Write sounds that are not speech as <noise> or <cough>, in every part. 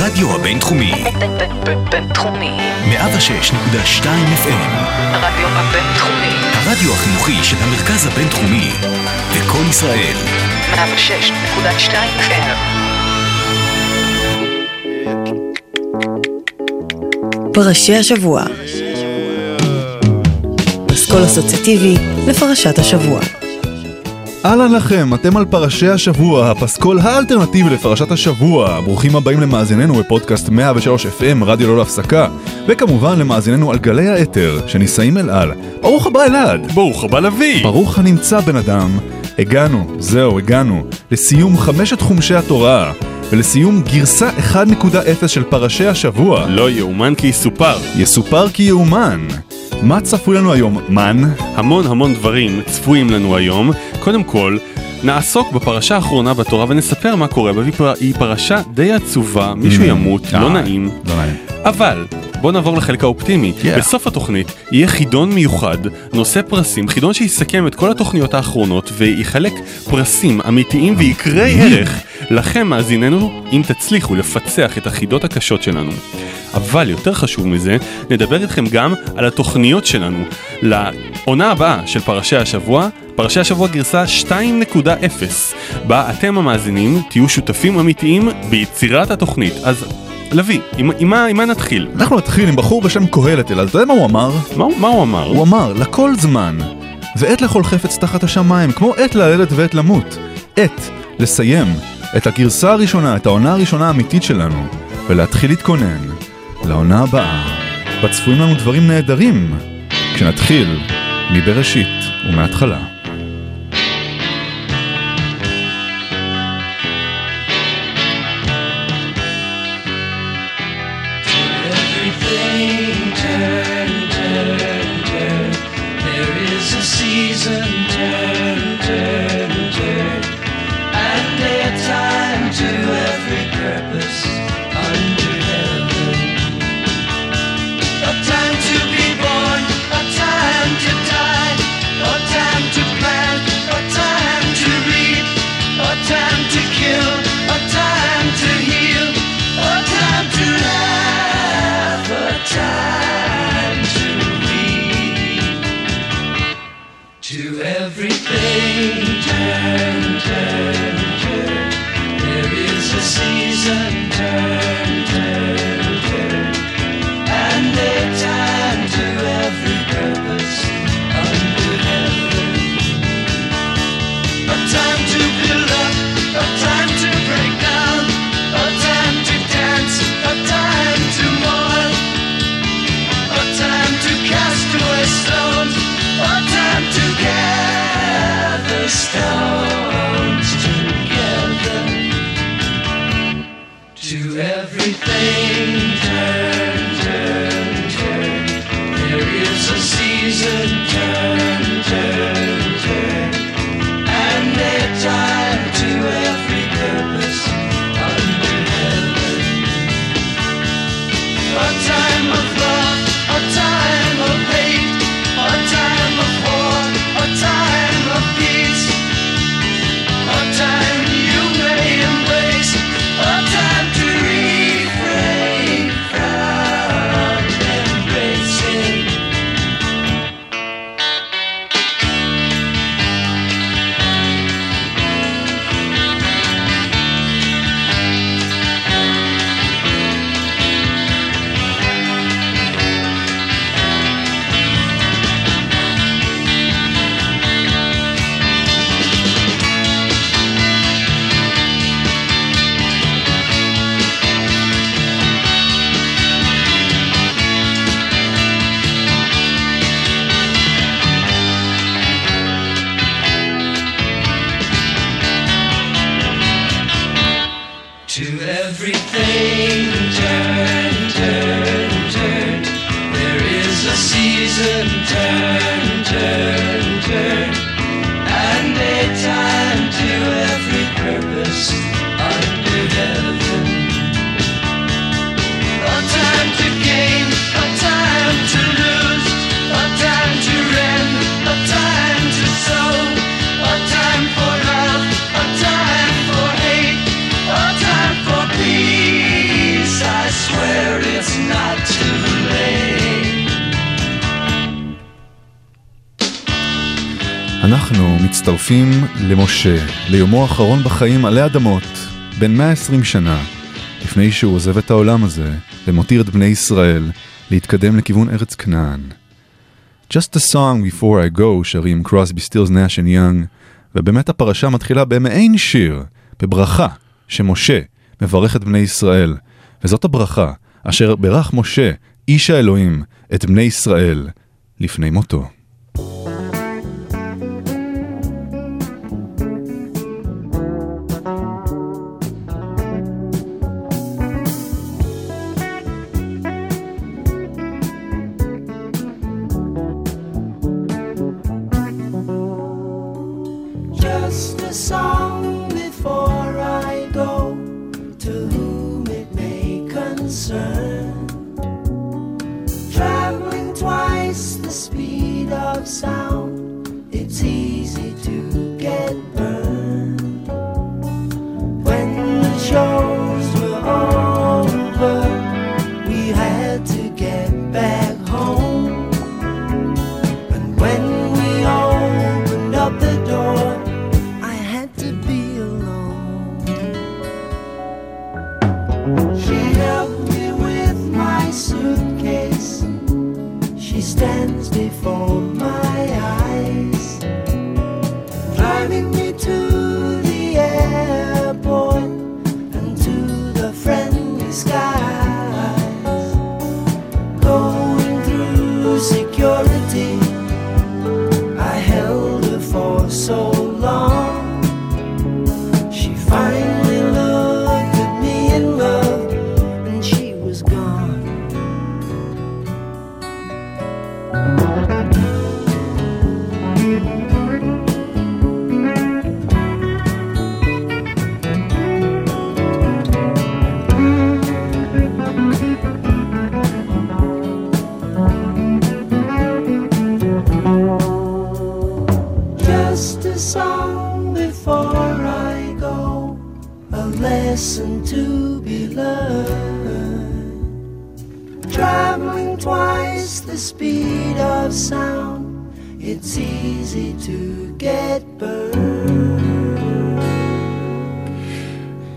הרדיו הבינתחומי. בינתחומי. 106.2 FM. הרדיו הבינתחומי. הרדיו החינוכי של המרכז הבינתחומי. לקום ישראל. 106.2 FM. פרשי השבוע. פסקול אסוציאטיבי לפרשת השבוע. אהלן לכם, אתם על פרשי השבוע, הפסקול האלטרנטיבי לפרשת השבוע. ברוכים הבאים למאזיננו בפודקאסט 103 FM, רדיו לא להפסקה, וכמובן למאזיננו על גלי האתר, שנישאים אל על. ברוך הבא אלעד! ברוך הבא לביא! ברוך הנמצא בן אדם. הגענו, זהו, הגענו, לסיום חמשת חומשי התורה, ולסיום גרסה 1.0 של פרשי השבוע. לא יאומן כי יסופר. יסופר כי יאומן. מה צפוי לנו היום, מן? המון המון דברים צפויים לנו היום. קודם כל, נעסוק בפרשה האחרונה בתורה ונספר מה קורה בה, והיא פרשה די עצובה, מישהו Mm. ימות, אה, לא נעים. לא נעים. אבל, בוא נעבור לחלק האופטימי. Yeah. בסוף התוכנית יהיה חידון מיוחד, נושא פרסים, חידון שיסכם את כל התוכניות האחרונות ויחלק פרסים אמיתיים ויקרי ערך לכם מאזיננו, אם תצליחו לפצח את החידות הקשות שלנו. אבל יותר חשוב מזה, נדבר איתכם גם על התוכניות שלנו לעונה הבאה של פרשי השבוע, פרשי השבוע גרסה 2.0, בה אתם המאזינים תהיו שותפים אמיתיים ביצירת התוכנית. אז לביא, עם, עם, מה- עם מה נתחיל? אנחנו נתחיל עם בחור בשם קהלת אלעד, אתה יודע מה הוא אמר? מה, מה הוא אמר? הוא אמר, לכל זמן, ועת לכל חפץ תחת השמיים, כמו עת ללדת ועת למות. עת לסיים את הגרסה הראשונה, את העונה הראשונה האמיתית שלנו, ולהתחיל להתכונן לעונה הבאה. בה צפויים לנו דברים נהדרים, כשנתחיל מבראשית ומההתחלה. למשה, ליומו האחרון בחיים עלי אדמות, בן 120 שנה, לפני שהוא עוזב את העולם הזה ומותיר את בני ישראל להתקדם לכיוון ארץ כנען. Just a song before I go שרים קרוסבי סטילס נאש יאנג, ובאמת הפרשה מתחילה במעין שיר, בברכה, שמשה מברך את בני ישראל, וזאת הברכה אשר ברך משה, איש האלוהים, את בני ישראל לפני מותו. Twice the speed of sound, it's easy to get burned.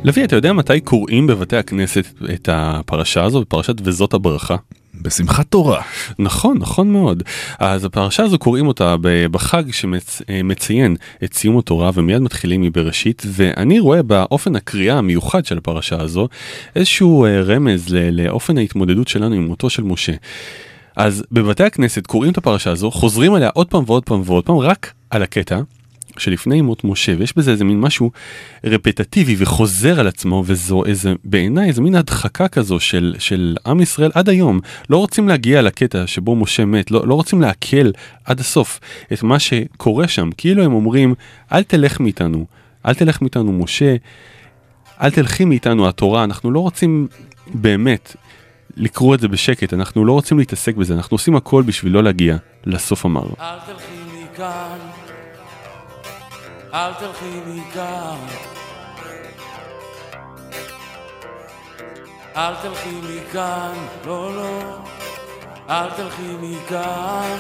לוי, אתה יודע מתי קוראים בבתי הכנסת את הפרשה הזו, פרשת וזאת הברכה? בשמחת תורה. נכון, נכון מאוד. אז הפרשה הזו קוראים אותה בחג שמציין את סיום התורה ומיד מתחילים מבראשית, ואני רואה באופן הקריאה המיוחד של הפרשה הזו איזשהו אה, רמז לאופן ההתמודדות שלנו עם מותו של משה. אז בבתי הכנסת קוראים את הפרשה הזו, חוזרים עליה עוד פעם ועוד פעם ועוד פעם, רק על הקטע שלפני מות משה, ויש בזה איזה מין משהו רפטטיבי וחוזר על עצמו, וזו איזה, בעיניי איזה מין הדחקה כזו של, של עם ישראל עד היום. לא רוצים להגיע לקטע שבו משה מת, לא, לא רוצים לעכל עד הסוף את מה שקורה שם, כאילו הם אומרים, אל תלך מאיתנו, אל תלך מאיתנו משה, אל תלכי מאיתנו התורה, אנחנו לא רוצים באמת לקרוא את זה בשקט, אנחנו לא רוצים להתעסק בזה, אנחנו עושים הכל בשביל לא להגיע לסוף המר. אל תלכי מכאן, אל תלכי מכאן. אל תלכי מכאן, לא, לא, אל תלכי מכאן.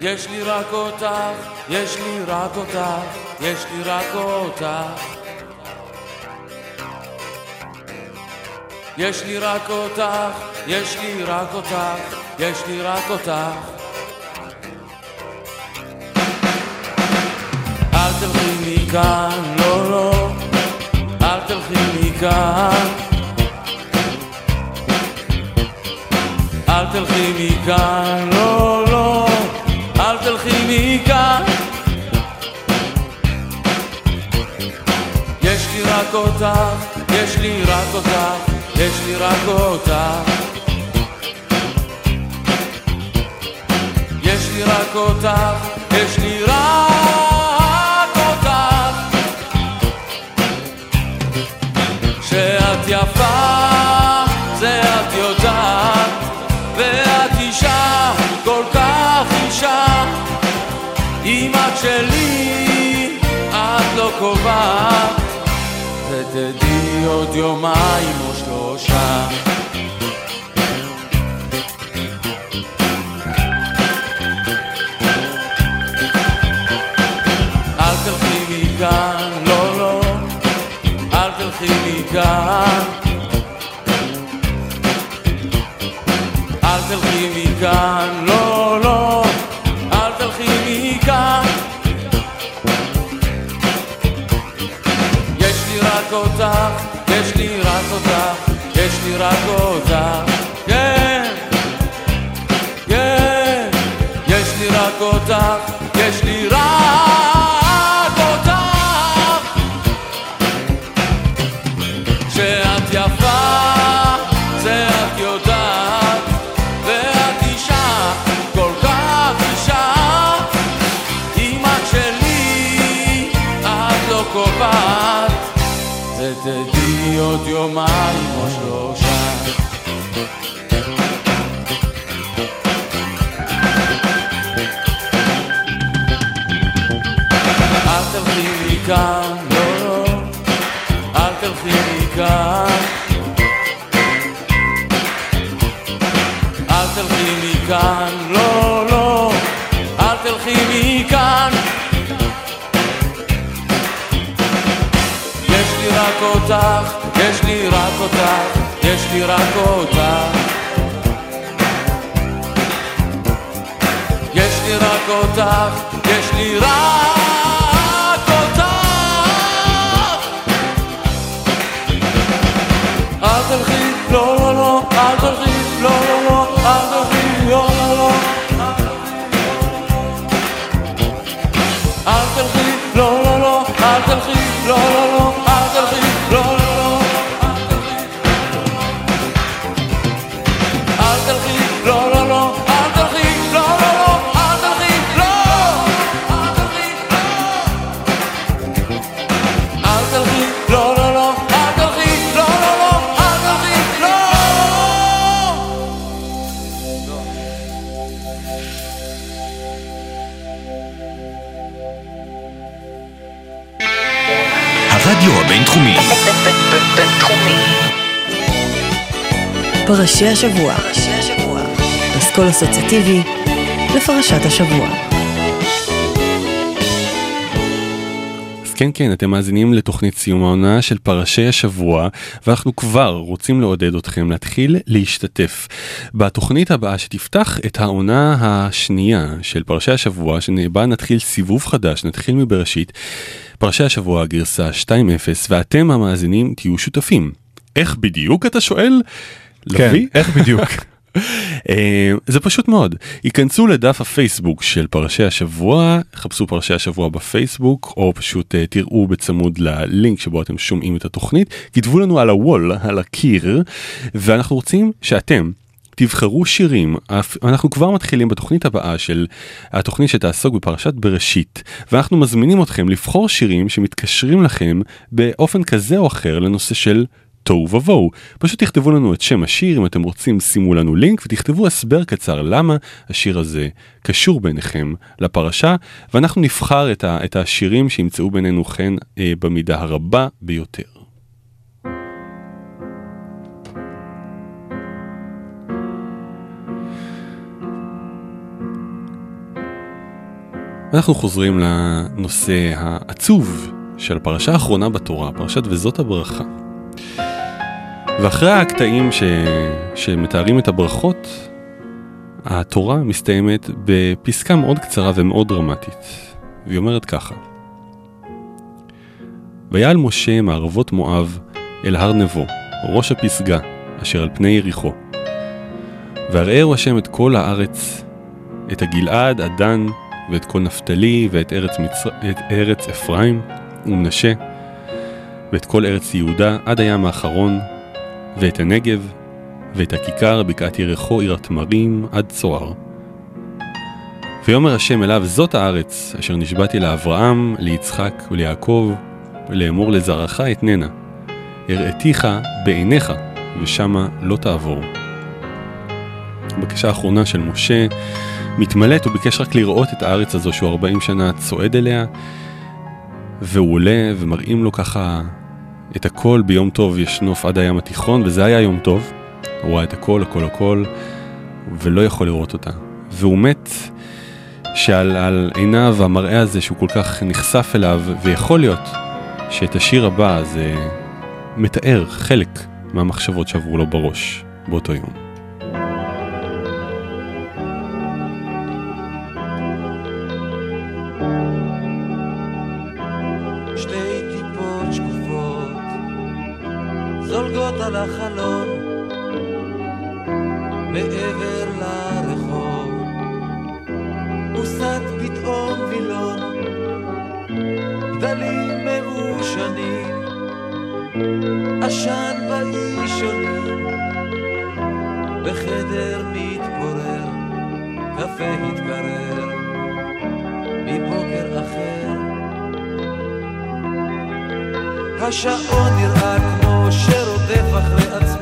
יש לי רק אותך, יש לי רק אותך, יש לי רק אותך. יש לי רק אותך, יש לי רק אותך, יש לי רק אותך. אל תלכי מכאן, לא, לא, אל תלכי מכאן. אל תלכי מכאן, לא, לא, אל תלכי מכאן. יש לי רק אותך, יש לי רק אותך, יש לי רק אותך. יש לי רק אותך, יש לי רק אם את שלי, את לא קובעת, ותדעי עוד יומיים או שלושה. אל תלכי מכאן, לא, לא, אל תלכי מכאן. אל תלכי מכאן. רק אותך, כן, כן, יש לי רק אותך, יש לי רק אותך. שאת יפה, זה את יודעת, ואת אישה כל כך אישה, אם את שלי, את לא קובעת, ותדעי עוד יומיים או שלושה. מכאן, לא, אל תלכי מכאן. אל תלכי מכאן, לא, לא, אל תלכי מכאן. יש לי רק אותך, יש לי רק אותך, יש לי רק אותך. יש לי רק אותך, יש לי רק לא, אל תלכי, לא, לא, לא, אל תלכי, לא, לא, לא. בינתחומי. פרשי השבוע. אסכול אסוציאטיבי לפרשת השבוע. כן כן אתם מאזינים לתוכנית סיום העונה של פרשי השבוע ואנחנו כבר רוצים לעודד אתכם להתחיל להשתתף בתוכנית הבאה שתפתח את העונה השנייה של פרשי השבוע שבה נתחיל סיבוב חדש נתחיל מבראשית פרשי השבוע גרסה 2.0 ואתם המאזינים תהיו שותפים. איך בדיוק אתה שואל? כן, לביא? איך בדיוק? אה, זה פשוט מאוד היכנסו לדף הפייסבוק של פרשי השבוע חפשו פרשי השבוע בפייסבוק או פשוט אה, תראו בצמוד ללינק שבו אתם שומעים את התוכנית כתבו לנו על הוול על הקיר ואנחנו רוצים שאתם. תבחרו שירים, אנחנו כבר מתחילים בתוכנית הבאה של התוכנית שתעסוק בפרשת בראשית, ואנחנו מזמינים אתכם לבחור שירים שמתקשרים לכם באופן כזה או אחר לנושא של תוהו ובוהו. פשוט תכתבו לנו את שם השיר, אם אתם רוצים שימו לנו לינק ותכתבו הסבר קצר למה השיר הזה קשור ביניכם לפרשה, ואנחנו נבחר את, ה, את השירים שימצאו בינינו חן אה, במידה הרבה ביותר. אנחנו חוזרים לנושא העצוב של הפרשה האחרונה בתורה, פרשת וזאת הברכה. ואחרי הקטעים ש... שמתארים את הברכות, התורה מסתיימת בפסקה מאוד קצרה ומאוד דרמטית. והיא אומרת ככה: ויעל משה מערבות מואב אל הר נבו, ראש הפסגה, אשר על פני יריחו. והראהו השם את כל הארץ, את הגלעד, הדן, ואת כל נפתלי, ואת ארץ, מצר... את ארץ אפרים ומנשה, ואת כל ארץ יהודה עד הים האחרון, ואת הנגב, ואת הכיכר, בקעת ירחו, עיר התמרים, עד צוהר. ויאמר השם אליו, זאת הארץ, אשר נשבעתי לאברהם, ליצחק וליעקב, לאמור לזרעך אתננה. הראתיך בעיניך, ושמה לא תעבור. הבקשה האחרונה של משה מתמלאת, הוא ביקש רק לראות את הארץ הזו שהוא 40 שנה צועד אליה, והוא עולה ומראים לו ככה את הכל ביום טוב יש נוף עד הים התיכון, וזה היה יום טוב. הוא ראה את הכל, הכל, הכל, ולא יכול לראות אותה. והוא מת שעל על עיניו המראה הזה שהוא כל כך נחשף אליו, ויכול להיות שאת השיר הבא זה מתאר חלק מהמחשבות שעברו לו בראש באותו יום. קפה התקרר, מבוקר אחר. השעון נראה כמו שרודף אחרי עצמו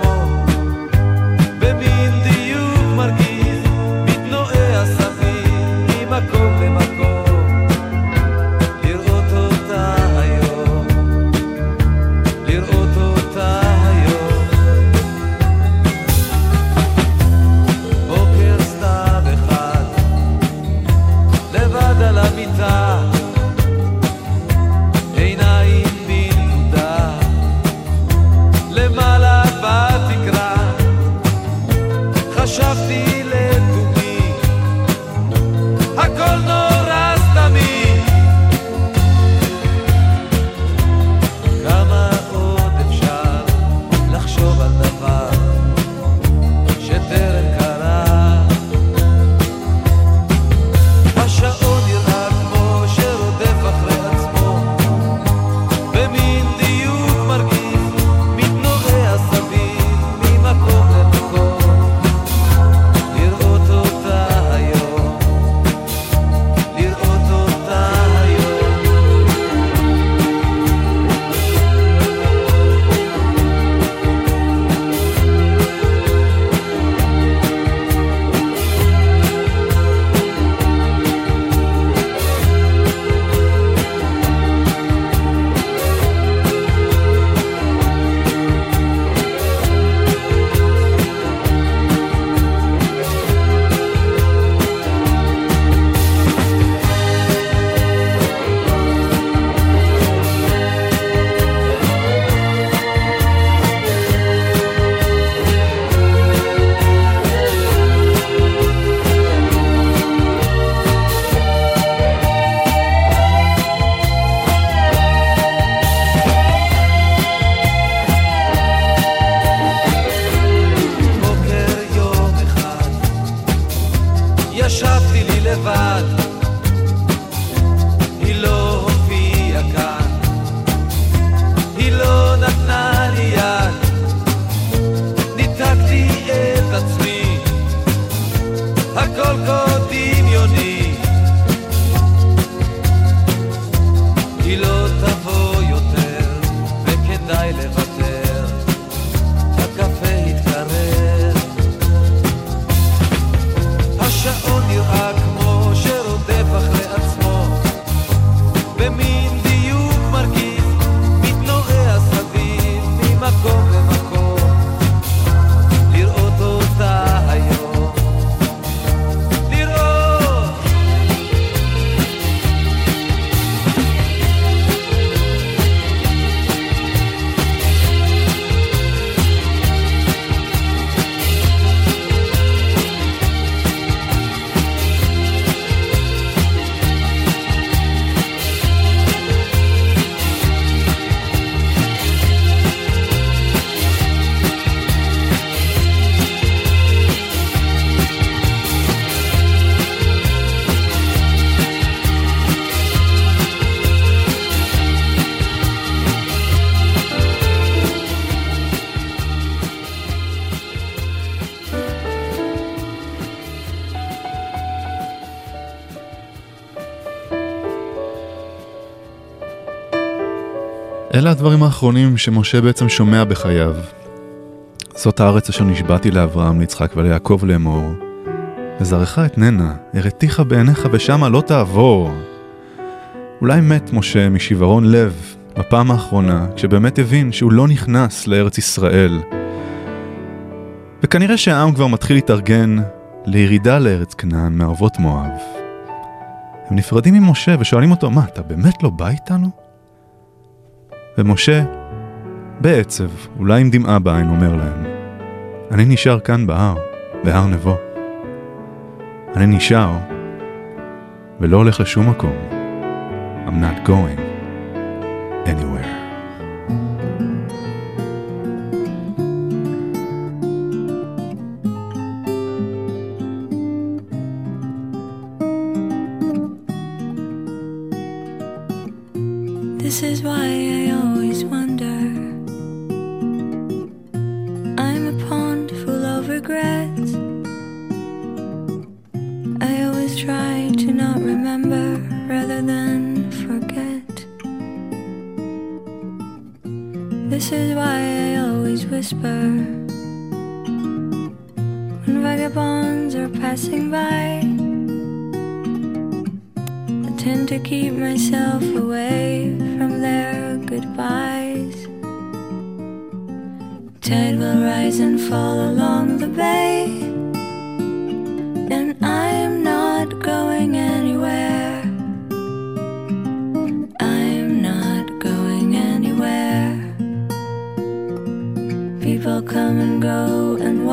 אלה הדברים האחרונים שמשה בעצם שומע בחייו. זאת הארץ אשר נשבעתי לאברהם, ליצחק וליעקב לאמור. וזרעך אתננה, הראתיך בעיניך ושמה לא תעבור. אולי מת משה משיוורון לב בפעם האחרונה, כשבאמת הבין שהוא לא נכנס לארץ ישראל. וכנראה שהעם כבר מתחיל להתארגן לירידה לארץ כנען מערבות מואב. הם נפרדים ממשה ושואלים אותו, מה, אתה באמת לא בא איתנו? ומשה, בעצב, אולי עם דמעה בעין, אומר להם, אני נשאר כאן בהר, בהר נבו. אני נשאר, ולא הולך לשום מקום. I'm not going anywhere. Rather than forget. This is why I always whisper when vagabonds are passing by. I tend to keep myself away from their goodbyes. Tide will rise and fall along the bay,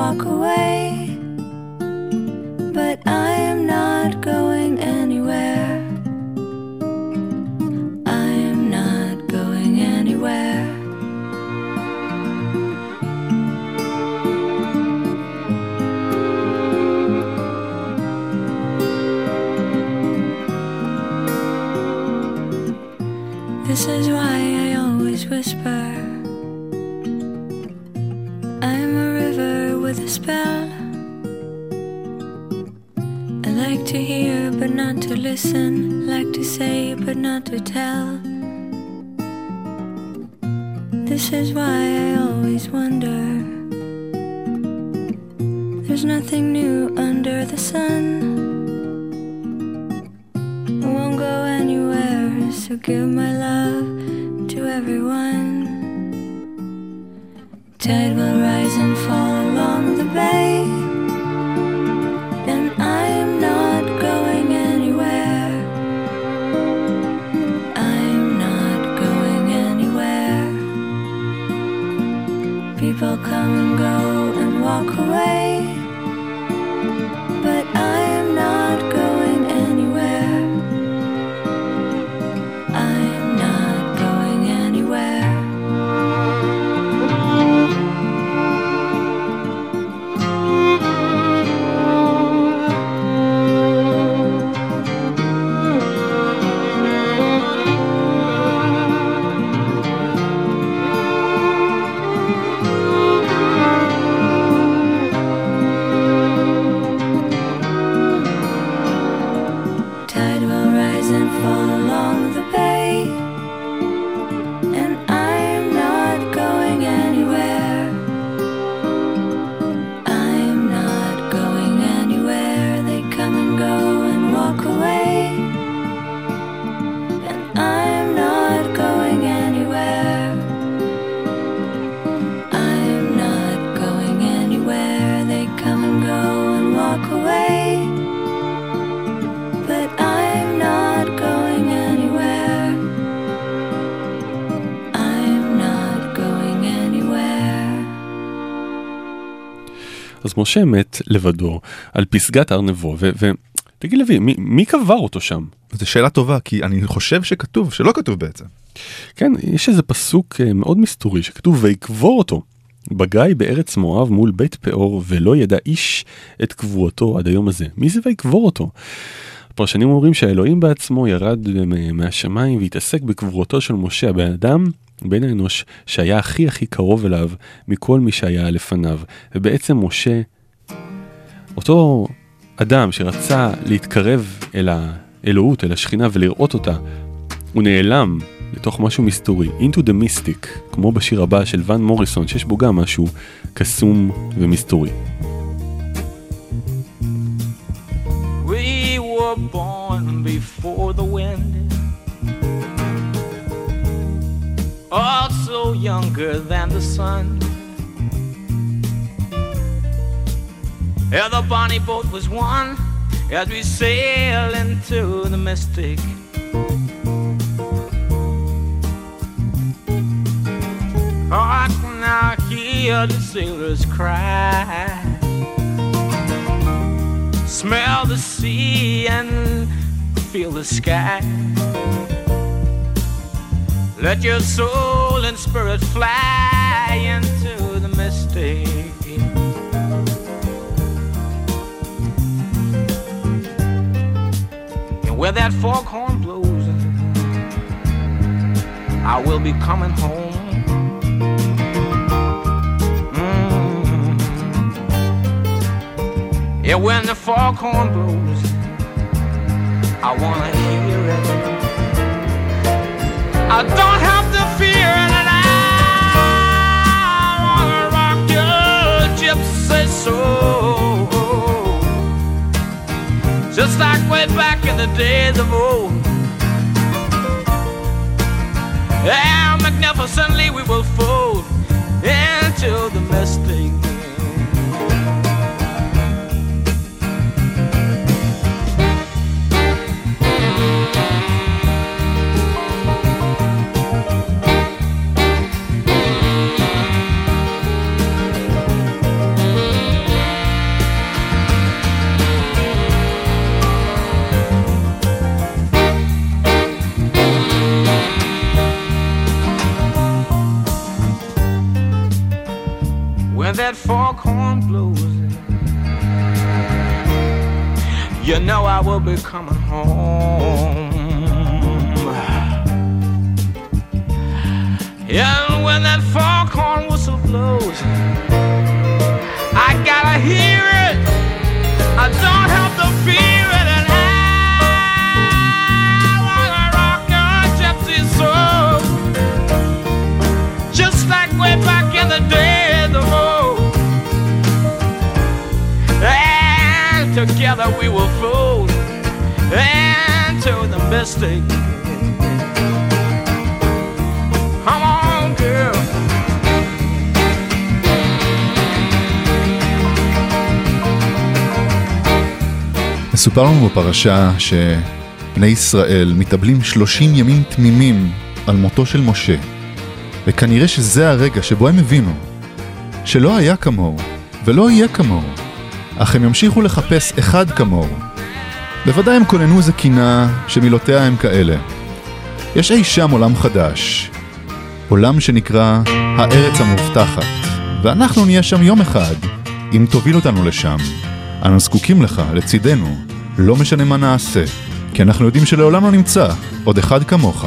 walk away, מת לבדו על פסגת הר נבו, ותגיד לוי, מי, מי קבר אותו שם? זו שאלה טובה, כי אני חושב שכתוב, שלא כתוב בעצם. כן, יש איזה פסוק אה, מאוד מסתורי שכתוב ויקבור אותו בגיא בארץ מואב מול בית פאור ולא ידע איש את קבורתו עד היום הזה. מי זה ויקבור אותו? הפרשנים אומרים שהאלוהים בעצמו ירד מהשמיים והתעסק בקבורתו של משה הבן אדם, בן האנוש שהיה הכי הכי קרוב אליו מכל מי שהיה לפניו. ובעצם משה, אותו אדם שרצה להתקרב אל האלוהות, אל השכינה ולראות אותה, הוא נעלם לתוך משהו מסתורי, into the mystic, כמו בשיר הבא של ון מוריסון, שיש בו גם משהו קסום ומסתורי. We were born before Also younger than the sun. Yeah, the bonnie boat was one as we sail into the mystic. Oh, I can now hear the sailors cry smell the sea and feel the sky. Let your soul and spirit fly into the mystic. And where that foghorn blows, I will be coming home. Mm. Yeah, when the foghorn blows, I wanna hear it. I don't have to fear I wanna rock your gypsy soul, just like way back in the days of old. Yeah, magnificently we will fold into the mystic. Blows, you know I will be coming home. And when that foghorn whistle blows, I gotta hear it. I don't have to fear Together we will fold into the mystic. Come on, girl. מסופר לנו בפרשה שבני ישראל מתאבלים 30 ימים תמימים על מותו של משה, וכנראה שזה הרגע שבו הם הבינו שלא היה כמוהו ולא יהיה כמוהו, אך הם ימשיכו לחפש אחד כמוהו. בוודאי הם כוננו איזה קינה שמילותיה הם כאלה. יש אי שם עולם חדש, עולם שנקרא הארץ המובטחת, ואנחנו נהיה שם יום אחד, אם תוביל אותנו לשם. אנו זקוקים לך, לצידנו, לא משנה מה נעשה, כי אנחנו יודעים שלעולם לא נמצא עוד אחד כמוך.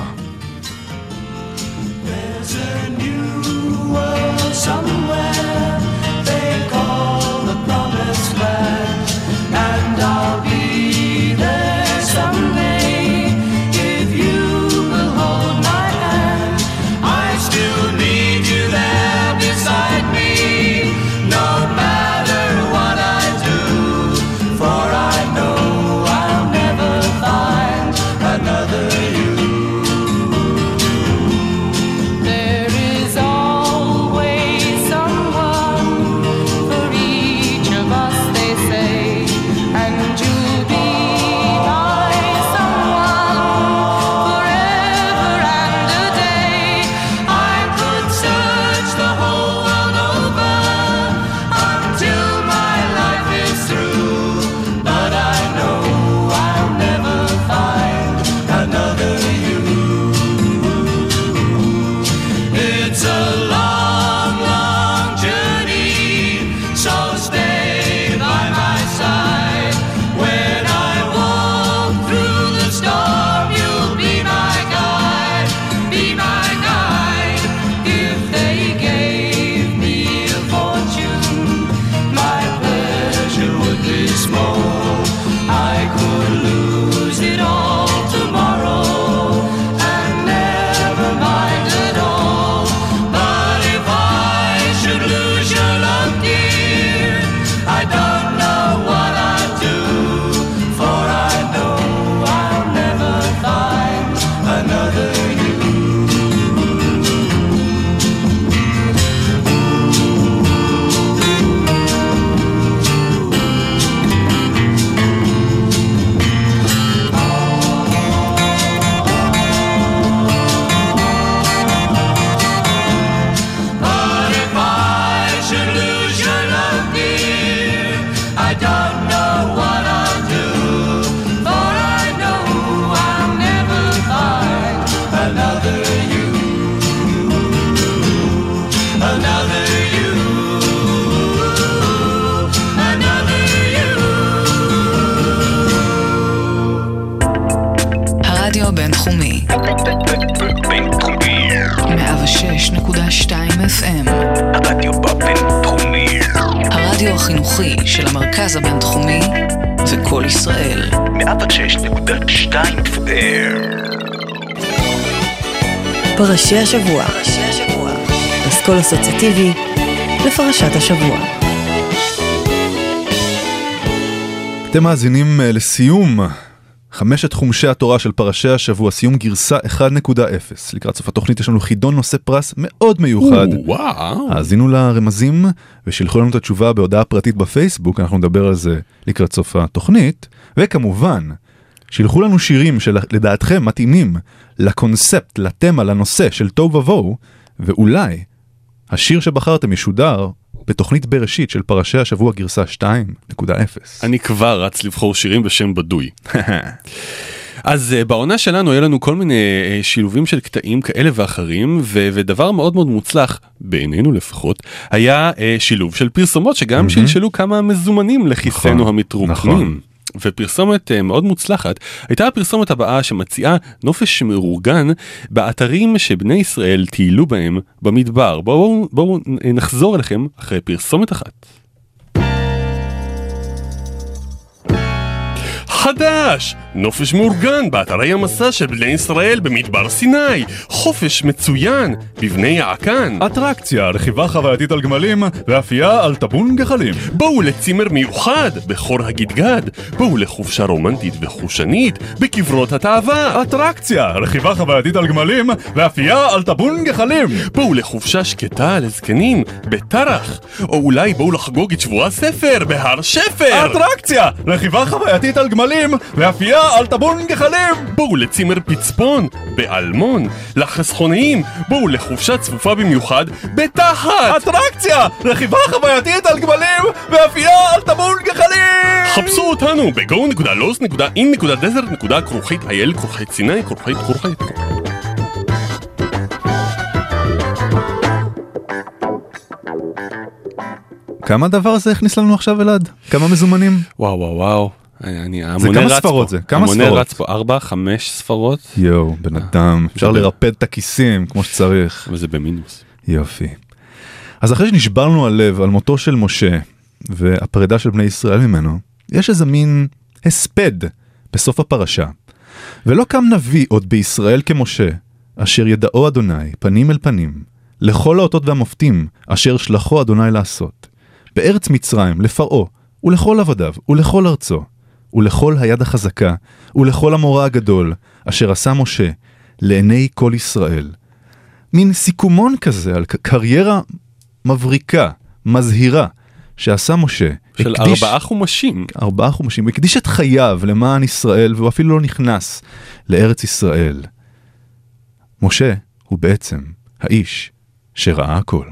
הרדיו הבינתחומי, בינתחומי. 106.2 FM. הרדיו הבינתחומי. הרדיו החינוכי של המרכז הבינתחומי זה קול ישראל. 106.2 FM. פרשי השבוע. אסכול אסוציאטיבי לפרשת השבוע. אתם מאזינים אה, לסיום חמשת חומשי התורה של פרשי השבוע, סיום גרסה 1.0. לקראת סוף התוכנית יש לנו חידון נושא פרס מאוד מיוחד. וואו. האזינו לרמזים ושילחו לנו את התשובה בהודעה פרטית בפייסבוק, אנחנו נדבר על זה לקראת סוף התוכנית. וכמובן, שילחו לנו שירים שלדעתכם מתאימים לקונספט, לתמה, לנושא של תוהו ובוהו, ואולי השיר שבחרתם ישודר בתוכנית בראשית של פרשי השבוע גרסה 2.0. אני כבר רץ לבחור שירים בשם בדוי. <laughs> אז uh, בעונה שלנו היה לנו כל מיני uh, שילובים של קטעים כאלה ואחרים ו- ודבר מאוד מאוד מוצלח בעינינו לפחות היה uh, שילוב של פרסומות שגם מהמם. שלשלו כמה מזומנים לכיסנו נכון, המתרוקנים. נכון. ופרסומת uh, מאוד מוצלחת הייתה הפרסומת הבאה שמציעה נופש מאורגן באתרים שבני ישראל טיילו בהם במדבר. בואו בואו אה, נחזור אליכם אחרי פרסומת אחת. חדש! נופש מאורגן באתרי המסע של בני ישראל במדבר סיני. חופש מצוין בבני יעקן. אטרקציה, רכיבה חווייתית על גמלים ואפייה על טבון גחלים. בואו לצימר מיוחד בחור הגידגד. בואו לחופשה רומנטית וחושנית בקברות התאווה. אטרקציה, רכיבה חווייתית על גמלים ואפייה על טבון גחלים. בואו לחופשה שקטה לזקנים בטרח. או אולי בואו לחגוג את שבוע הספר בהר שפר. אטרקציה, רכיבה חווייתית על גמלים ואפייה על טבון גחלים. בואו לצימר פצפון באלמון. לחסכונאים בואו לחופשה צפופה במיוחד בתחת. אטרקציה, רכיבה חווייתית על גמלים ואפייה על טבון גחלים. חפשו אותנו ב-go.los.in.desert. כרוכית סיני כרוכית כרוכית. כמה הדבר הזה הכניס לנו עכשיו אלעד? כמה מזומנים? וואו וואו וואו. אני זה כמה רץ ספרות פה. זה? כמה ספרות? רץ פה ארבע חמש ספרות יואו, בן אדם, אפשר לרפד את הכיסים כמו שצריך. וזה במינוס. יופי. אז אחרי שנשברנו הלב על מותו של משה והפרידה של בני ישראל ממנו, יש איזה מין הספד בסוף הפרשה. ולא קם נביא עוד בישראל כמשה, אשר ידעו אדוני פנים אל פנים, לכל האותות והמופתים אשר שלחו אדוני לעשות. בארץ מצרים, לפרעה, ולכל עבדיו, ולכל ארצו, ולכל היד החזקה, ולכל המורא הגדול, אשר עשה משה, לעיני כל ישראל. מין סיכומון כזה על קריירה מבריקה, מזהירה, שעשה משה. של הקדיש- ארבעה חומשים. ארבעה חומשים, הוא הקדיש את חייו למען ישראל, והוא אפילו לא נכנס לארץ ישראל. משה הוא בעצם האיש שראה הכל.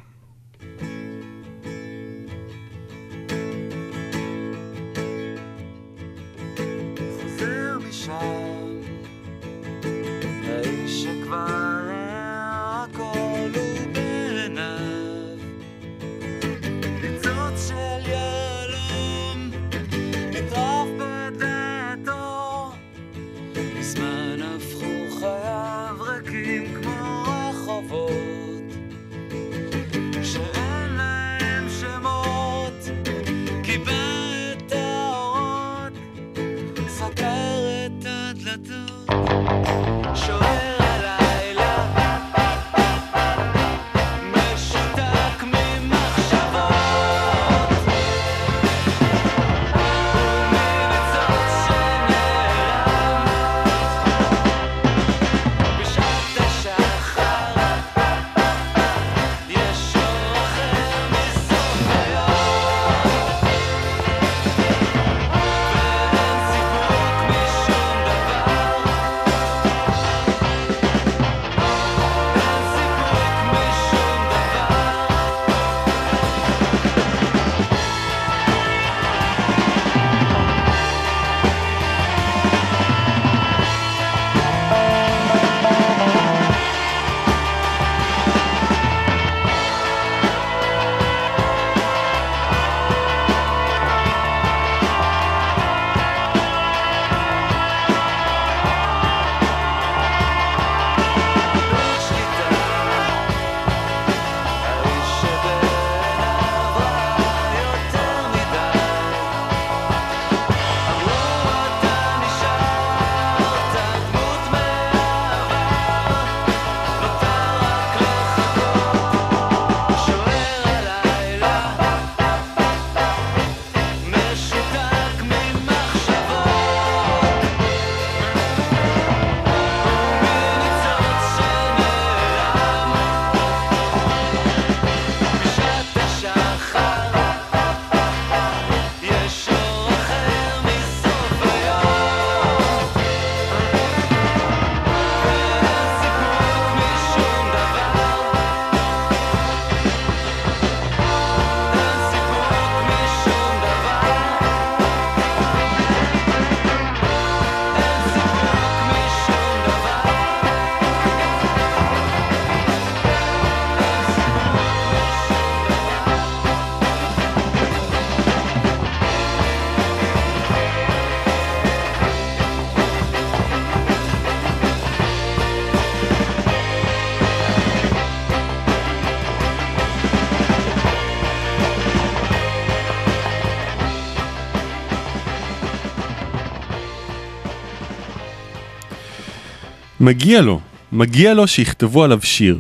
מגיע לו, מגיע לו שיכתבו עליו שיר.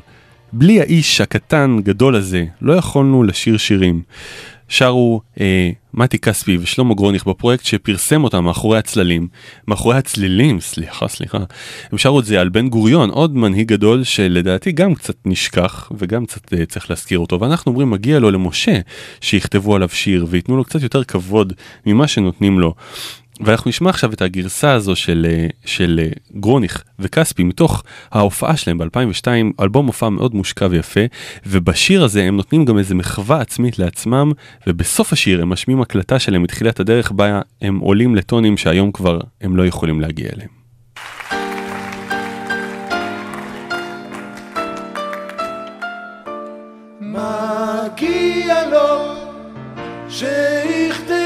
בלי האיש הקטן גדול הזה לא יכולנו לשיר שירים. שרו אה, מתי כספי ושלמה גרוניך בפרויקט שפרסם אותם מאחורי הצללים, מאחורי הצלילים, סליחה סליחה, הם שרו את זה על בן גוריון, עוד מנהיג גדול שלדעתי גם קצת נשכח וגם קצת אה, צריך להזכיר אותו, ואנחנו אומרים מגיע לו למשה שיכתבו עליו שיר וייתנו לו קצת יותר כבוד ממה שנותנים לו. ואנחנו נשמע עכשיו את הגרסה הזו של, אה, של אה, גרוניך וכספי מתוך ההופעה שלהם ב-2002, אלבום הופעה מאוד מושקע ויפה, ובשיר הזה הם נותנים גם איזה מחווה עצמית לעצמם, ובסוף השיר הם משמיעים הקלטה שלהם מתחילת הדרך בה הם עולים לטונים שהיום כבר הם לא יכולים להגיע אליהם. מגיע לו שיכתבו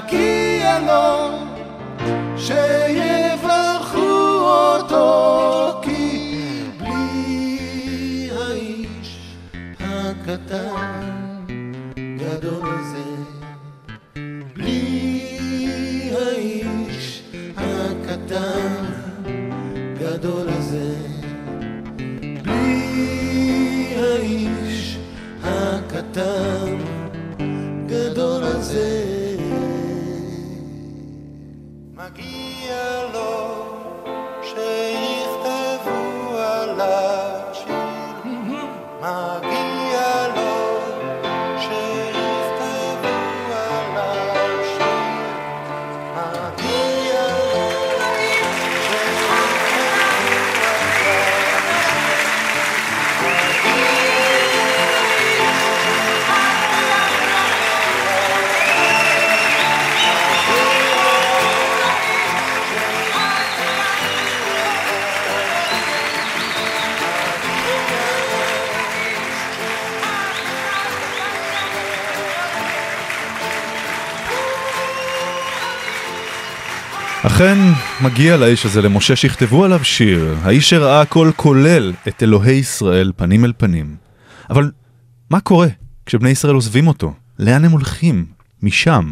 אותו מגיע לו אכן, מגיע לאיש הזה, למשה, שיכתבו עליו שיר. האיש שראה הכל כולל את אלוהי ישראל פנים אל פנים. אבל מה קורה כשבני ישראל עוזבים אותו? לאן הם הולכים? משם.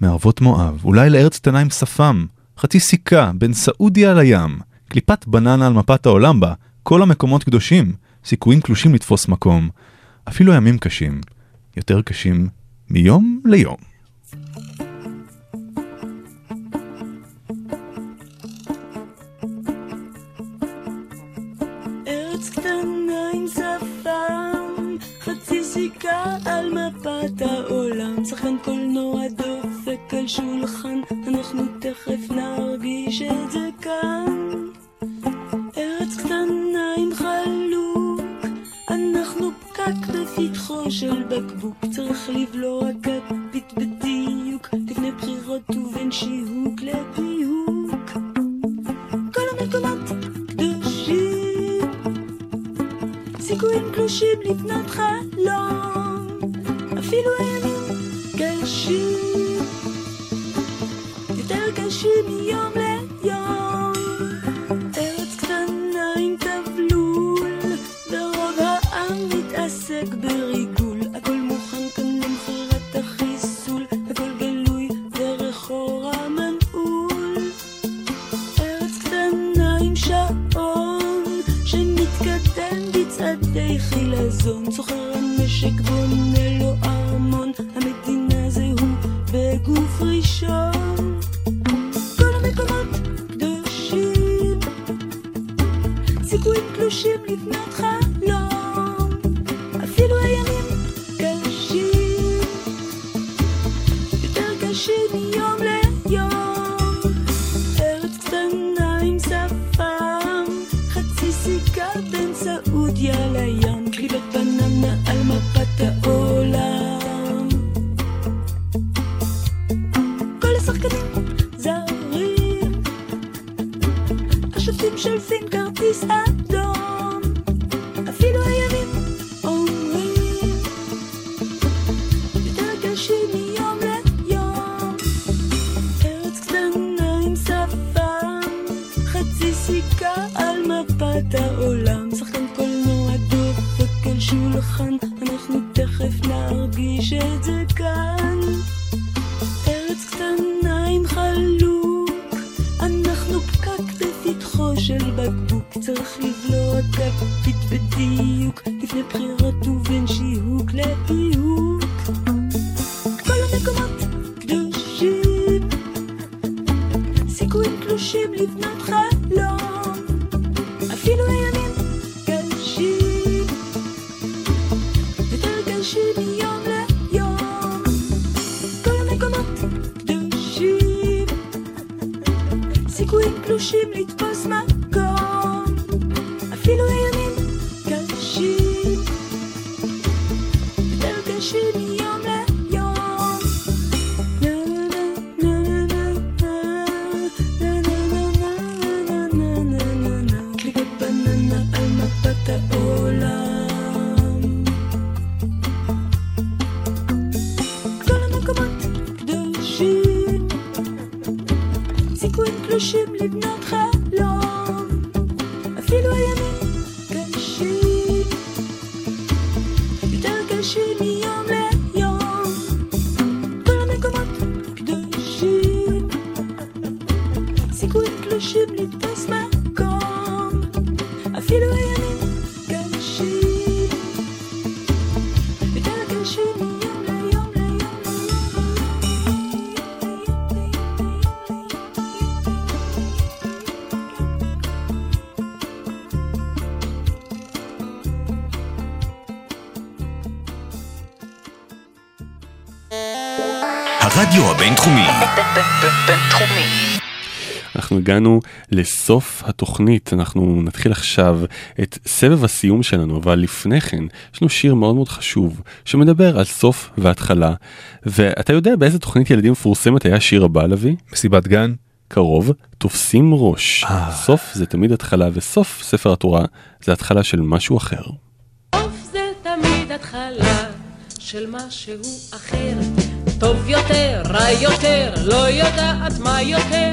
מערבות מואב, אולי לארץ קטנה עם שפם, חצי סיכה בין סעודיה לים, קליפת בננה על מפת העולם בה, כל המקומות קדושים, סיכויים קלושים לתפוס מקום. אפילו ימים קשים, יותר קשים מיום ליום. מפת העולם, שחקן קולנוע דופק על שולחן, אנחנו תכף נרגיש את זה כאן. ארץ קטנה עם חלוק, פקק בפתחו של בקבוק, צריך לבלוע סיכה על מפת העולם. הרדיו הבינתחומי. בינתחומי. אנחנו הגענו לסוף התוכנית, אנחנו נתחיל עכשיו את סבב הסיום שלנו, אבל לפני כן יש לנו שיר מאוד מאוד חשוב שמדבר על סוף והתחלה, ואתה יודע באיזה תוכנית ילדים מפורסמת היה השיר הבא לביא? מסיבת גן? קרוב, תופסים ראש. סוף זה תמיד התחלה, וסוף ספר התורה זה התחלה של משהו אחר. סוף זה תמיד התחלה של משהו אחר. טוב יותר, רע יותר, לא יודעת מה יותר,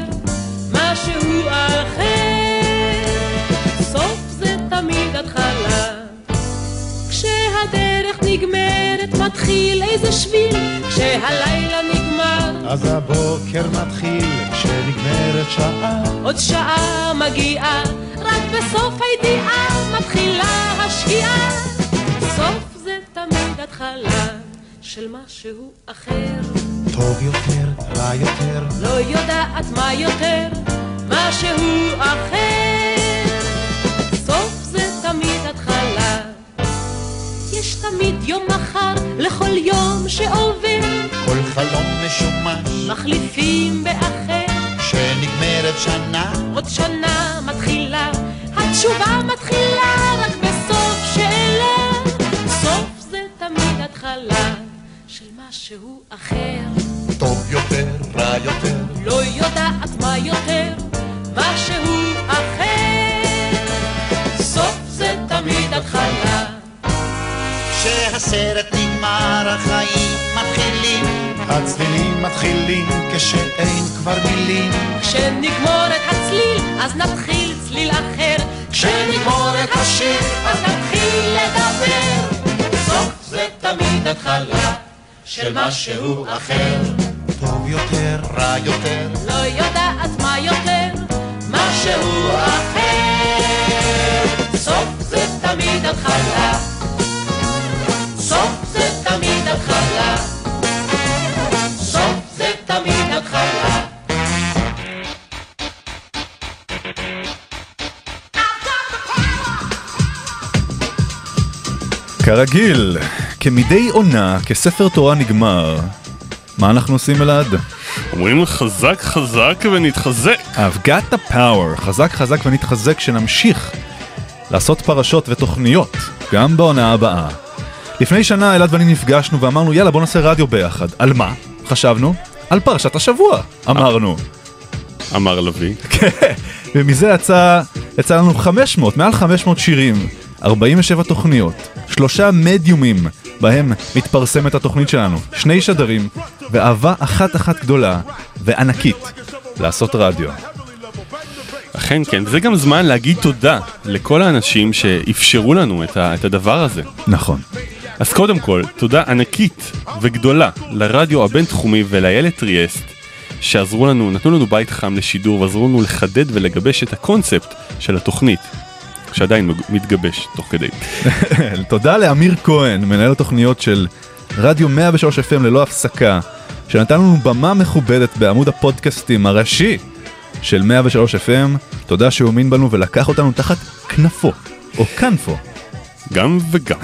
משהו אחר. סוף זה תמיד התחלה. כשהדרך נגמרת מתחיל איזה שביל, כשהלילה נגמר אז הבוקר מתחיל כשנגמרת שעה עוד שעה מגיעה, רק בסוף הידיעה מתחילה השקיעה. סוף זה תמיד התחלה של משהו אחר. טוב יותר, רע יותר לא יודעת מה יותר, משהו אחר. סוף זה תמיד התחלה. יש תמיד יום מחר לכל יום שעובר, כל חלום משומש מחליפים באחר. כשנגמרת שנה עוד שנה מתחילה, התשובה מתחילה רק בסוף שאלה. סוף התחלה של משהו אחר. טוב יותר, רע יותר, לא יודעת מה יותר, משהו אחר. סוף זה תמיד התחלה. כשהסרט נגמר החיים מתחילים, הצלילים מתחילים כשאין כבר מילים, כשנגמור את הצליל, אז נתחיל צליל אחר. כשנגמור את השיר, אז נתחיל לדבר. סוף זה תמיד התחלה של משהו אחר. טוב יותר, רע יותר, לא יודעת מה יותר, משהו אחר. סוף זה תמיד התחלה. סוף זה תמיד התחלה. סוף זה תמיד התחלה. כרגיל, כמדי עונה, כספר תורה נגמר. מה אנחנו עושים אלעד? אומרים חזק חזק ונתחזק. I've got the power, חזק חזק ונתחזק שנמשיך לעשות פרשות ותוכניות, גם בעונה הבאה. לפני שנה אלעד ואני נפגשנו ואמרנו יאללה בוא נעשה רדיו ביחד. על מה? חשבנו? על פרשת השבוע, אמרנו. אמר לביא. כן, ומזה יצא, יצא לנו 500, מעל 500 שירים, 47 תוכניות, שלושה מדיומים בהם מתפרסמת התוכנית שלנו, שני שדרים, ואהבה אחת אחת גדולה וענקית לעשות רדיו. אכן כן, וזה גם זמן להגיד תודה לכל האנשים שאפשרו לנו את, ה, את הדבר הזה. נכון. אז קודם כל, תודה ענקית וגדולה לרדיו הבינתחומי ולאיילת טריאסט, שעזרו לנו, נתנו לנו בית חם לשידור ועזרו לנו לחדד ולגבש את הקונספט של התוכנית, שעדיין מתגבש תוך כדי. <laughs> תודה לאמיר כהן, מנהל התוכניות של רדיו 103 FM ללא הפסקה, שנתן לנו במה מכובדת בעמוד הפודקאסטים הראשי של 103 FM. תודה שהוא האמין בנו ולקח אותנו תחת כנפו, או כנפו. גם וגם.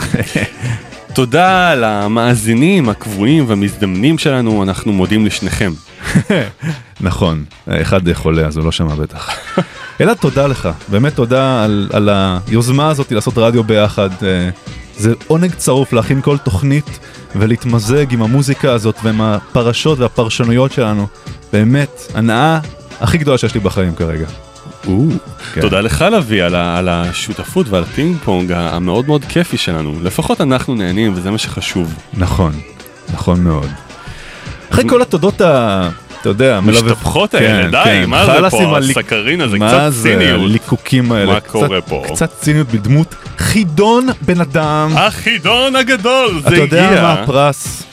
<laughs> תודה למאזינים הקבועים והמזדמנים שלנו, אנחנו מודים לשניכם. <laughs> נכון, אחד חולה אז הוא לא שמע בטח. אלעד תודה לך, באמת תודה על, על היוזמה הזאת לעשות רדיו ביחד. אה, זה עונג צרוף להכין כל תוכנית ולהתמזג עם המוזיקה הזאת ועם הפרשות והפרשנויות שלנו. באמת, הנאה הכי גדולה שיש לי בחיים כרגע. כן. תודה לך לביא על, על השותפות ועל הפינג פונג המאוד מאוד כיפי שלנו. לפחות אנחנו נהנים וזה מה שחשוב. נכון, נכון מאוד. אחרי כל התודות ה... אתה יודע, משתפכות האלה, כן, די, כן. מה זה פה, הסכרין הזה, מה קצת זה ציניות. הליקוקים האלה? מה קורה פה? קצת ציניות בדמות חידון בן אדם. החידון הגדול, זה אתה הגיע. יודע מה הפרס?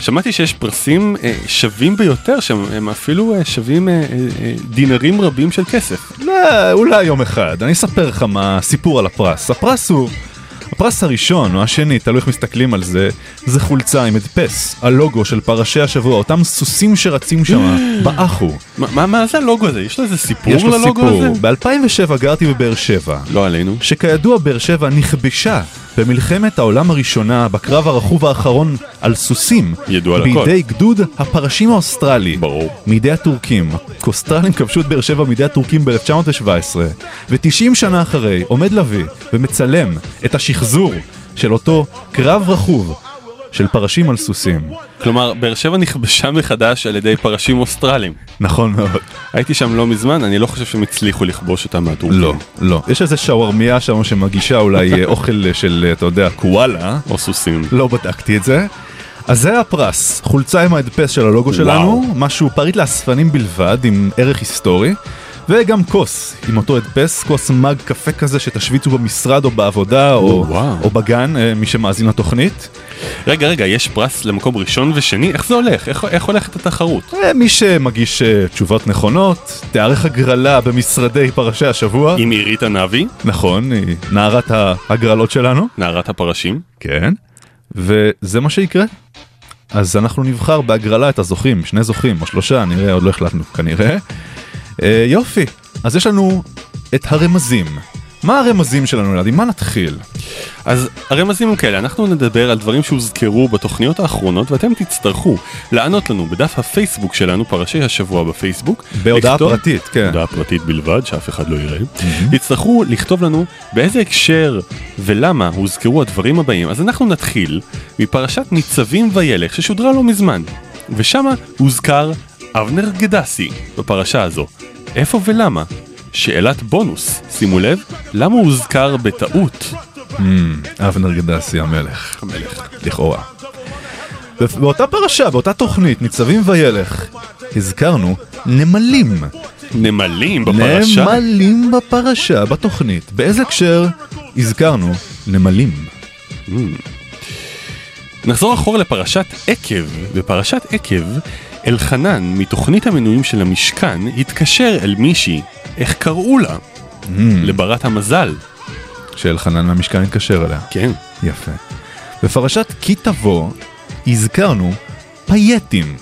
שמעתי שיש פרסים אה, שווים ביותר, שהם אפילו אה, שווים אה, דינרים רבים של כסף. לא, אולי יום אחד. אני אספר לך מה הסיפור על הפרס. הפרס הוא... הפרס הראשון או השני, תלוי איך מסתכלים על זה, זה חולצה עם הדפס, הלוגו של פרשי השבוע, אותם סוסים שרצים שם, <gasps> באחו. מה- מה זה הלוגו הזה? יש לו איזה סיפור יש לו ללוגו הזה? סיפור. ב-2007 גרתי בבאר שבע. לא עלינו. שכידוע באר שבע נכבשה במלחמת העולם הראשונה בקרב הרכוב האחרון על סוסים. ידוע לכל. בידי גדוד הפרשים האוסטרלי. ברור. מידי הטורקים. האוסטרלים כבשו את באר שבע מידי הטורקים ב-1917, ו-90 שנה אחרי עומד לביא ומצלם את השחזור של אותו קרב רכוב של פרשים על סוסים. כלומר, באר שבע נכבשה מחדש על ידי פרשים אוסטרלים. נכון מאוד. הייתי שם לא מזמן, אני לא חושב שהם הצליחו לכבוש אותם מהטורקים. לא, לא. יש איזה שווארמיה שם שמגישה אולי אה, אוכל של, אה, אתה יודע, קואלה. או סוסים. לא בדקתי את זה. אז זה הפרס, חולצה עם ההדפס של הלוגו שלנו, משהו פריט לאספנים בלבד עם ערך היסטורי, וגם כוס עם אותו הדפס, כוס מג קפה כזה שתשוויצו במשרד או בעבודה או, וואו. או בגן, אה, מי שמאזין לתוכנית. רגע, רגע, יש פרס למקום ראשון ושני? איך זה הולך? איך, איך הולכת התחרות? אה, מי שמגיש אה, תשובות נכונות, תיערך הגרלה במשרדי פרשי השבוע. עם עירית ענבי, נכון, היא נערת ההגרלות שלנו. נערת הפרשים. כן, וזה מה שיקרה. אז אנחנו נבחר בהגרלה את הזוכים, שני זוכים או שלושה, נראה, עוד לא החלטנו כנראה. אה, יופי, אז יש לנו את הרמזים. מה הרמזים שלנו ילדים? מה נתחיל? אז הרמזים הם כאלה, אנחנו נדבר על דברים שהוזכרו בתוכניות האחרונות ואתם תצטרכו לענות לנו בדף הפייסבוק שלנו, פרשי השבוע בפייסבוק. בהודעה לכתוב- פרטית, כן. הודעה פרטית בלבד, שאף אחד לא יראה. תצטרכו לכתוב לנו באיזה הקשר ולמה הוזכרו הדברים הבאים. אז אנחנו נתחיל מפרשת ניצבים וילך ששודרה לא מזמן, ושמה הוזכר אבנר גדסי בפרשה הזו. איפה ולמה? שאלת בונוס, שימו לב, למה הוא הוזכר בטעות? Hmm, אבנר גדסי המלך. המלך. לכאורה. באותה פרשה, באותה תוכנית, ניצבים וילך, הזכרנו נמלים. נמלים בפרשה? נמלים בפרשה, בתוכנית. באיזה הקשר הזכרנו נמלים? Mm. נחזור אחורה לפרשת עקב. בפרשת עקב, אלחנן מתוכנית המנויים של המשכן התקשר אל מישהי, איך קראו לה? לברת המזל. שאלחנן מהמשכן התקשר אליה. כן. יפה. בפרשת כי תבוא, הזכרנו פייטים.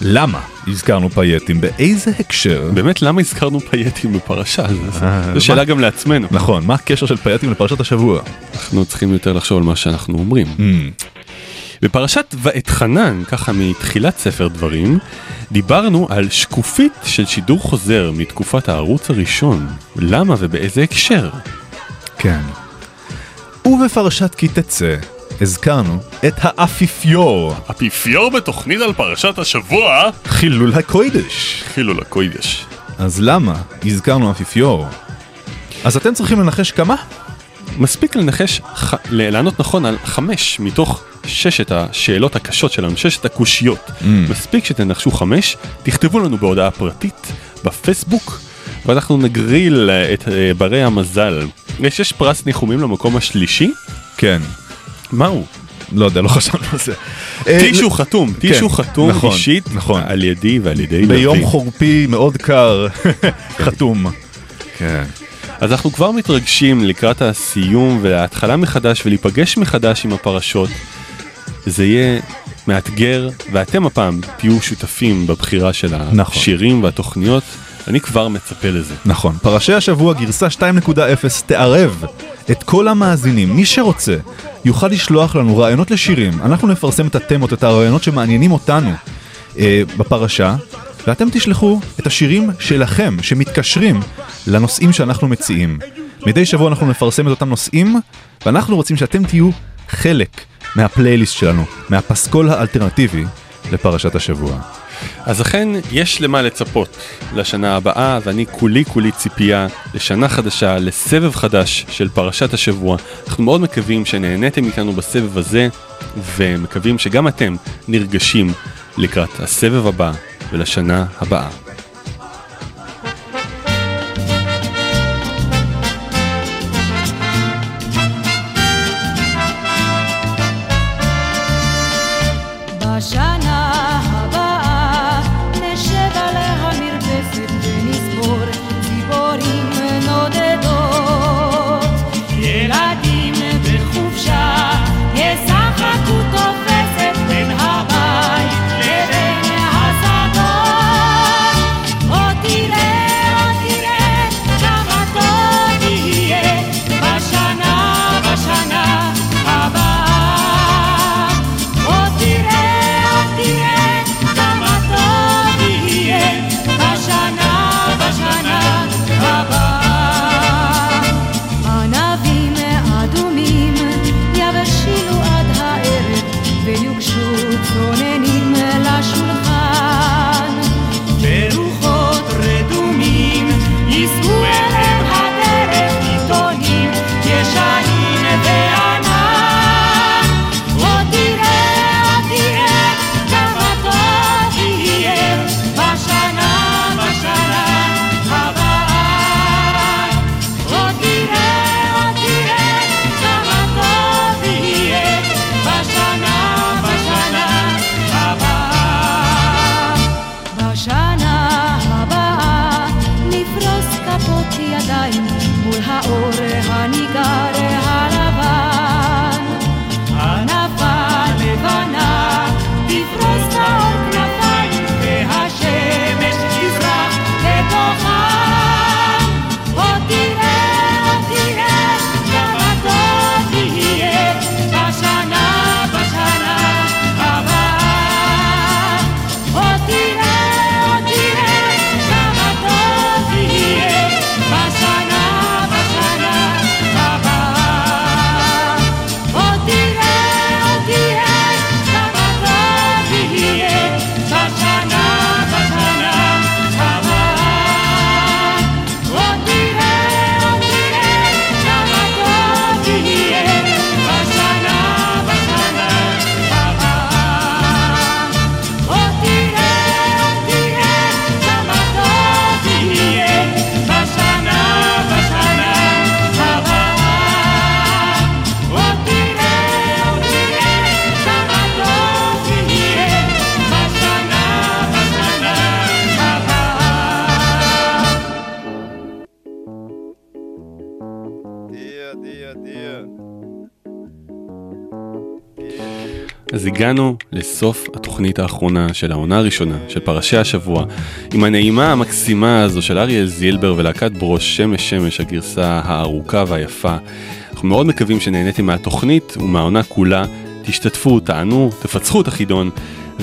למה הזכרנו פייטים? באיזה הקשר? באמת, למה הזכרנו פייטים בפרשה? זו- אה, שאלה? גם לעצמנו. נכון, מה הקשר של פייטים לפרשת השבוע? אנחנו צריכים יותר לחשוב על מה שאנחנו אומרים. Hmm. בפרשת ואתחנן, ככה מתחילת ספר דברים, דיברנו על שקופית של שידור חוזר מתקופת הערוץ הראשון. למה ובאיזה הקשר? כן. ובפרשת כי תצא, הזכרנו את האפיפיור. אפיפיור בתוכנית על פרשת השבוע? חילול הקוידש. חילול הקוידש. אז למה הזכרנו אפיפיור? אז אתם צריכים לנחש כמה? מספיק לנחש, ח... לענות נכון על חמש מתוך ששת השאלות הקשות שלנו, ששת הקושיות. Mm. מספיק שתנחשו חמש, תכתבו לנו בהודעה פרטית בפייסבוק, ואנחנו נגריל אה, את אה, ברי המזל. יש, יש פרס ניחומים למקום השלישי? כן. מהו? לא יודע, לא חשבנו על זה. טישו חתום, טישו כן, חתום נכון, אישית נכון. על ידי ועל ידי ביום לביא. חורפי מאוד קר, <laughs> חתום. כן. אז אנחנו כבר מתרגשים לקראת הסיום וההתחלה מחדש ולהיפגש מחדש עם הפרשות. זה יהיה מאתגר, ואתם הפעם תהיו שותפים בבחירה של נכון. השירים והתוכניות. אני כבר מצפה לזה. נכון, פרשי השבוע גרסה 2.0 תערב את כל המאזינים. מי שרוצה יוכל לשלוח לנו רעיונות לשירים. אנחנו נפרסם את התמות, את הרעיונות שמעניינים אותנו אה, בפרשה, ואתם תשלחו את השירים שלכם, שמתקשרים לנושאים שאנחנו מציעים. מדי שבוע אנחנו נפרסם את אותם נושאים, ואנחנו רוצים שאתם תהיו חלק מהפלייליסט שלנו, מהפסקול האלטרנטיבי לפרשת השבוע. אז אכן יש למה לצפות לשנה הבאה, ואני כולי כולי ציפייה לשנה חדשה, לסבב חדש של פרשת השבוע. אנחנו מאוד מקווים שנהניתם איתנו בסבב הזה, ומקווים שגם אתם נרגשים לקראת הסבב הבא ולשנה הבאה. Aşağı הגענו לסוף התוכנית האחרונה של העונה הראשונה של פרשי השבוע עם הנעימה המקסימה הזו של אריה זילבר ולהקת ברוש שמש שמש הגרסה הארוכה והיפה. אנחנו מאוד מקווים שנהניתם מהתוכנית ומהעונה כולה, תשתתפו, תענו, תפצחו את החידון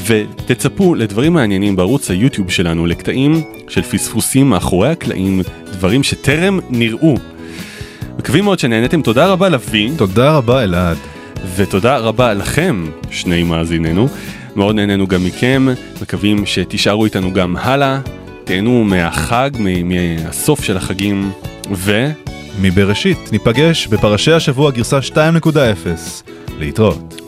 ותצפו לדברים מעניינים בערוץ היוטיוב שלנו, לקטעים של פספוסים מאחורי הקלעים, דברים שטרם נראו. מקווים מאוד שנהניתם, תודה רבה לוי. תודה רבה אלעד. ותודה רבה לכם, שני מאזיננו. מאוד נהנינו גם מכם, מקווים שתישארו איתנו גם הלאה, תהנו מהחג, מהסוף של החגים, ו... מבראשית, ניפגש בפרשי השבוע גרסה 2.0. להתראות.